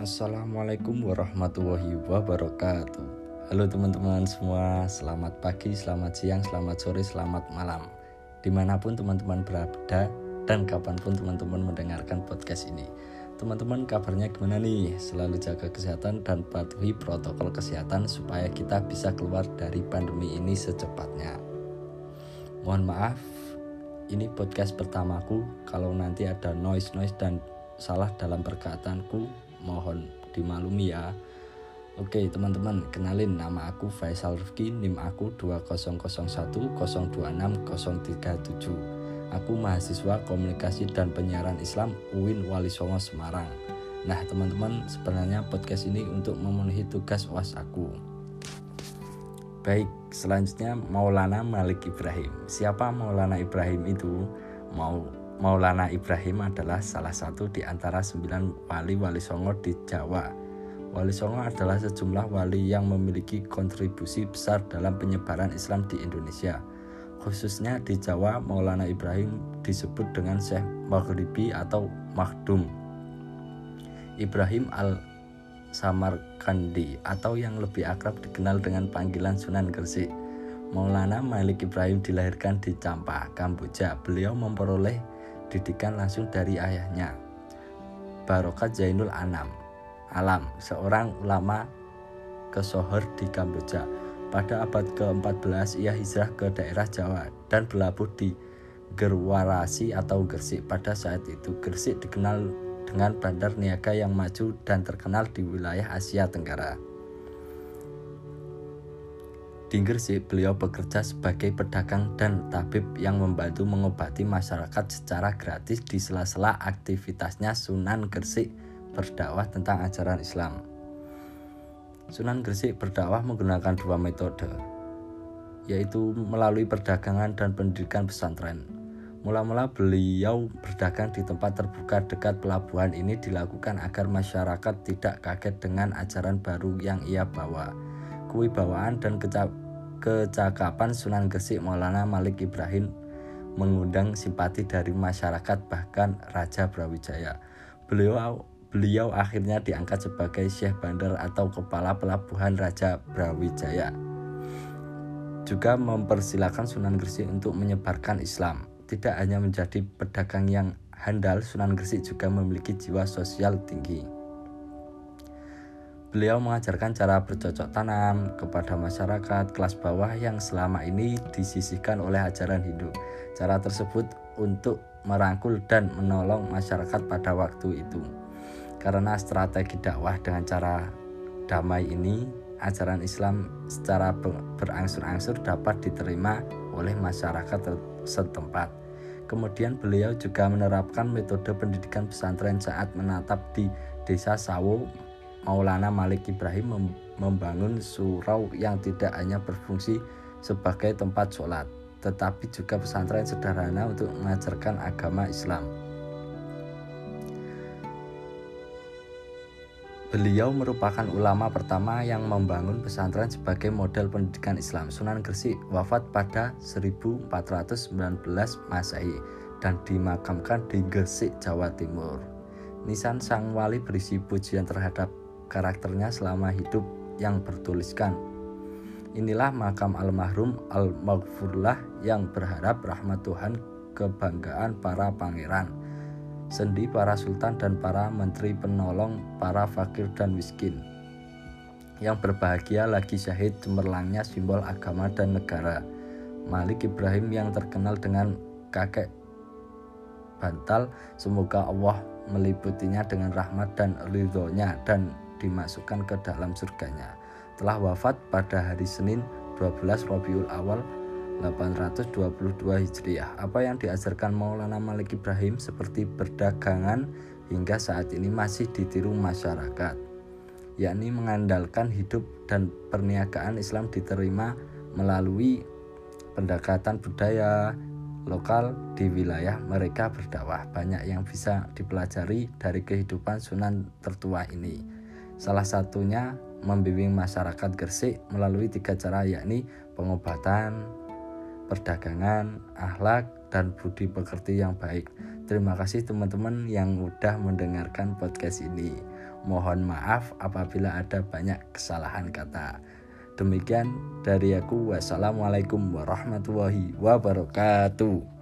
Assalamualaikum warahmatullahi wabarakatuh. Halo teman-teman semua, selamat pagi, selamat siang, selamat sore, selamat malam. Di mana pun teman-teman berada dan kapan pun teman-teman mendengarkan podcast ini. Teman-teman kabarnya gimana nih? Selalu jaga kesehatan dan patuhi protokol kesehatan supaya kita bisa keluar dari pandemi ini secepatnya. Mohon maaf, ini podcast pertamaku. Kalau nanti ada noise-noise dan salah dalam perkataanku mohon dimaklumi ya. Oke teman-teman kenalin nama aku Faisal Rifki NIM aku 20010260337 Aku mahasiswa komunikasi dan penyiaran Islam UIN Wali Songo Semarang. Nah teman-teman sebenarnya podcast ini untuk memenuhi tugas was aku. Baik selanjutnya Maulana Malik Ibrahim. Siapa Maulana Ibrahim itu? Mau Maulana Ibrahim adalah salah satu di antara sembilan wali-wali Songo di Jawa. Wali Songo adalah sejumlah wali yang memiliki kontribusi besar dalam penyebaran Islam di Indonesia. Khususnya di Jawa, Maulana Ibrahim disebut dengan Syekh Maghribi atau Makhdum. Ibrahim al Samarkandi atau yang lebih akrab dikenal dengan panggilan Sunan Gresik. Maulana Malik Ibrahim dilahirkan di Campa, Kamboja. Beliau memperoleh didikan langsung dari ayahnya. Barokat Zainul Anam Alam, seorang ulama kesohor di Kamboja. Pada abad ke-14 ia hijrah ke daerah Jawa dan berlabuh di Gerwarasi atau Gersik. Pada saat itu Gersik dikenal dengan bandar niaga yang maju dan terkenal di wilayah Asia Tenggara. Di Gresik, beliau bekerja sebagai pedagang dan tabib yang membantu mengobati masyarakat secara gratis di sela-sela aktivitasnya Sunan Gresik berdakwah tentang ajaran Islam. Sunan Gresik berdakwah menggunakan dua metode, yaitu melalui perdagangan dan pendidikan pesantren. Mula-mula beliau berdagang di tempat terbuka dekat pelabuhan ini dilakukan agar masyarakat tidak kaget dengan ajaran baru yang ia bawa kewibawaan dan kecakapan Sunan Gresik Maulana Malik Ibrahim mengundang simpati dari masyarakat bahkan Raja Brawijaya. Beliau beliau akhirnya diangkat sebagai Syekh Bandar atau kepala pelabuhan Raja Brawijaya. Juga mempersilahkan Sunan Gresik untuk menyebarkan Islam. Tidak hanya menjadi pedagang yang handal, Sunan Gresik juga memiliki jiwa sosial tinggi. Beliau mengajarkan cara bercocok tanam kepada masyarakat kelas bawah yang selama ini disisihkan oleh ajaran Hindu. Cara tersebut untuk merangkul dan menolong masyarakat pada waktu itu. Karena strategi dakwah dengan cara damai ini, ajaran Islam secara berangsur-angsur dapat diterima oleh masyarakat setempat. Kemudian beliau juga menerapkan metode pendidikan pesantren saat menatap di Desa Sawo Maulana Malik Ibrahim membangun surau yang tidak hanya berfungsi sebagai tempat sholat, tetapi juga pesantren sederhana untuk mengajarkan agama Islam. Beliau merupakan ulama pertama yang membangun pesantren sebagai model pendidikan Islam. Sunan Gresik wafat pada 1419 Masehi dan dimakamkan di Gresik, Jawa Timur. Nisan Sang Wali berisi pujian terhadap karakternya selama hidup yang bertuliskan. Inilah makam almarhum al-maghfurlah yang berharap rahmat Tuhan kebanggaan para pangeran, sendi para sultan dan para menteri penolong para fakir dan miskin. Yang berbahagia lagi syahid cemerlangnya simbol agama dan negara. Malik Ibrahim yang terkenal dengan kakek bantal, semoga Allah meliputinya dengan rahmat dan ridhonya dan dimasukkan ke dalam surganya. Telah wafat pada hari Senin 12 Rabiul Awal 822 Hijriah. Apa yang diajarkan Maulana Malik Ibrahim seperti perdagangan hingga saat ini masih ditiru masyarakat, yakni mengandalkan hidup dan perniagaan Islam diterima melalui pendekatan budaya lokal di wilayah mereka berdakwah. Banyak yang bisa dipelajari dari kehidupan Sunan tertua ini. Salah satunya membimbing masyarakat Gresik melalui tiga cara yakni pengobatan, perdagangan, akhlak, dan budi pekerti yang baik. Terima kasih teman-teman yang udah mendengarkan podcast ini. Mohon maaf apabila ada banyak kesalahan kata. Demikian dari aku. Wassalamualaikum warahmatullahi wabarakatuh.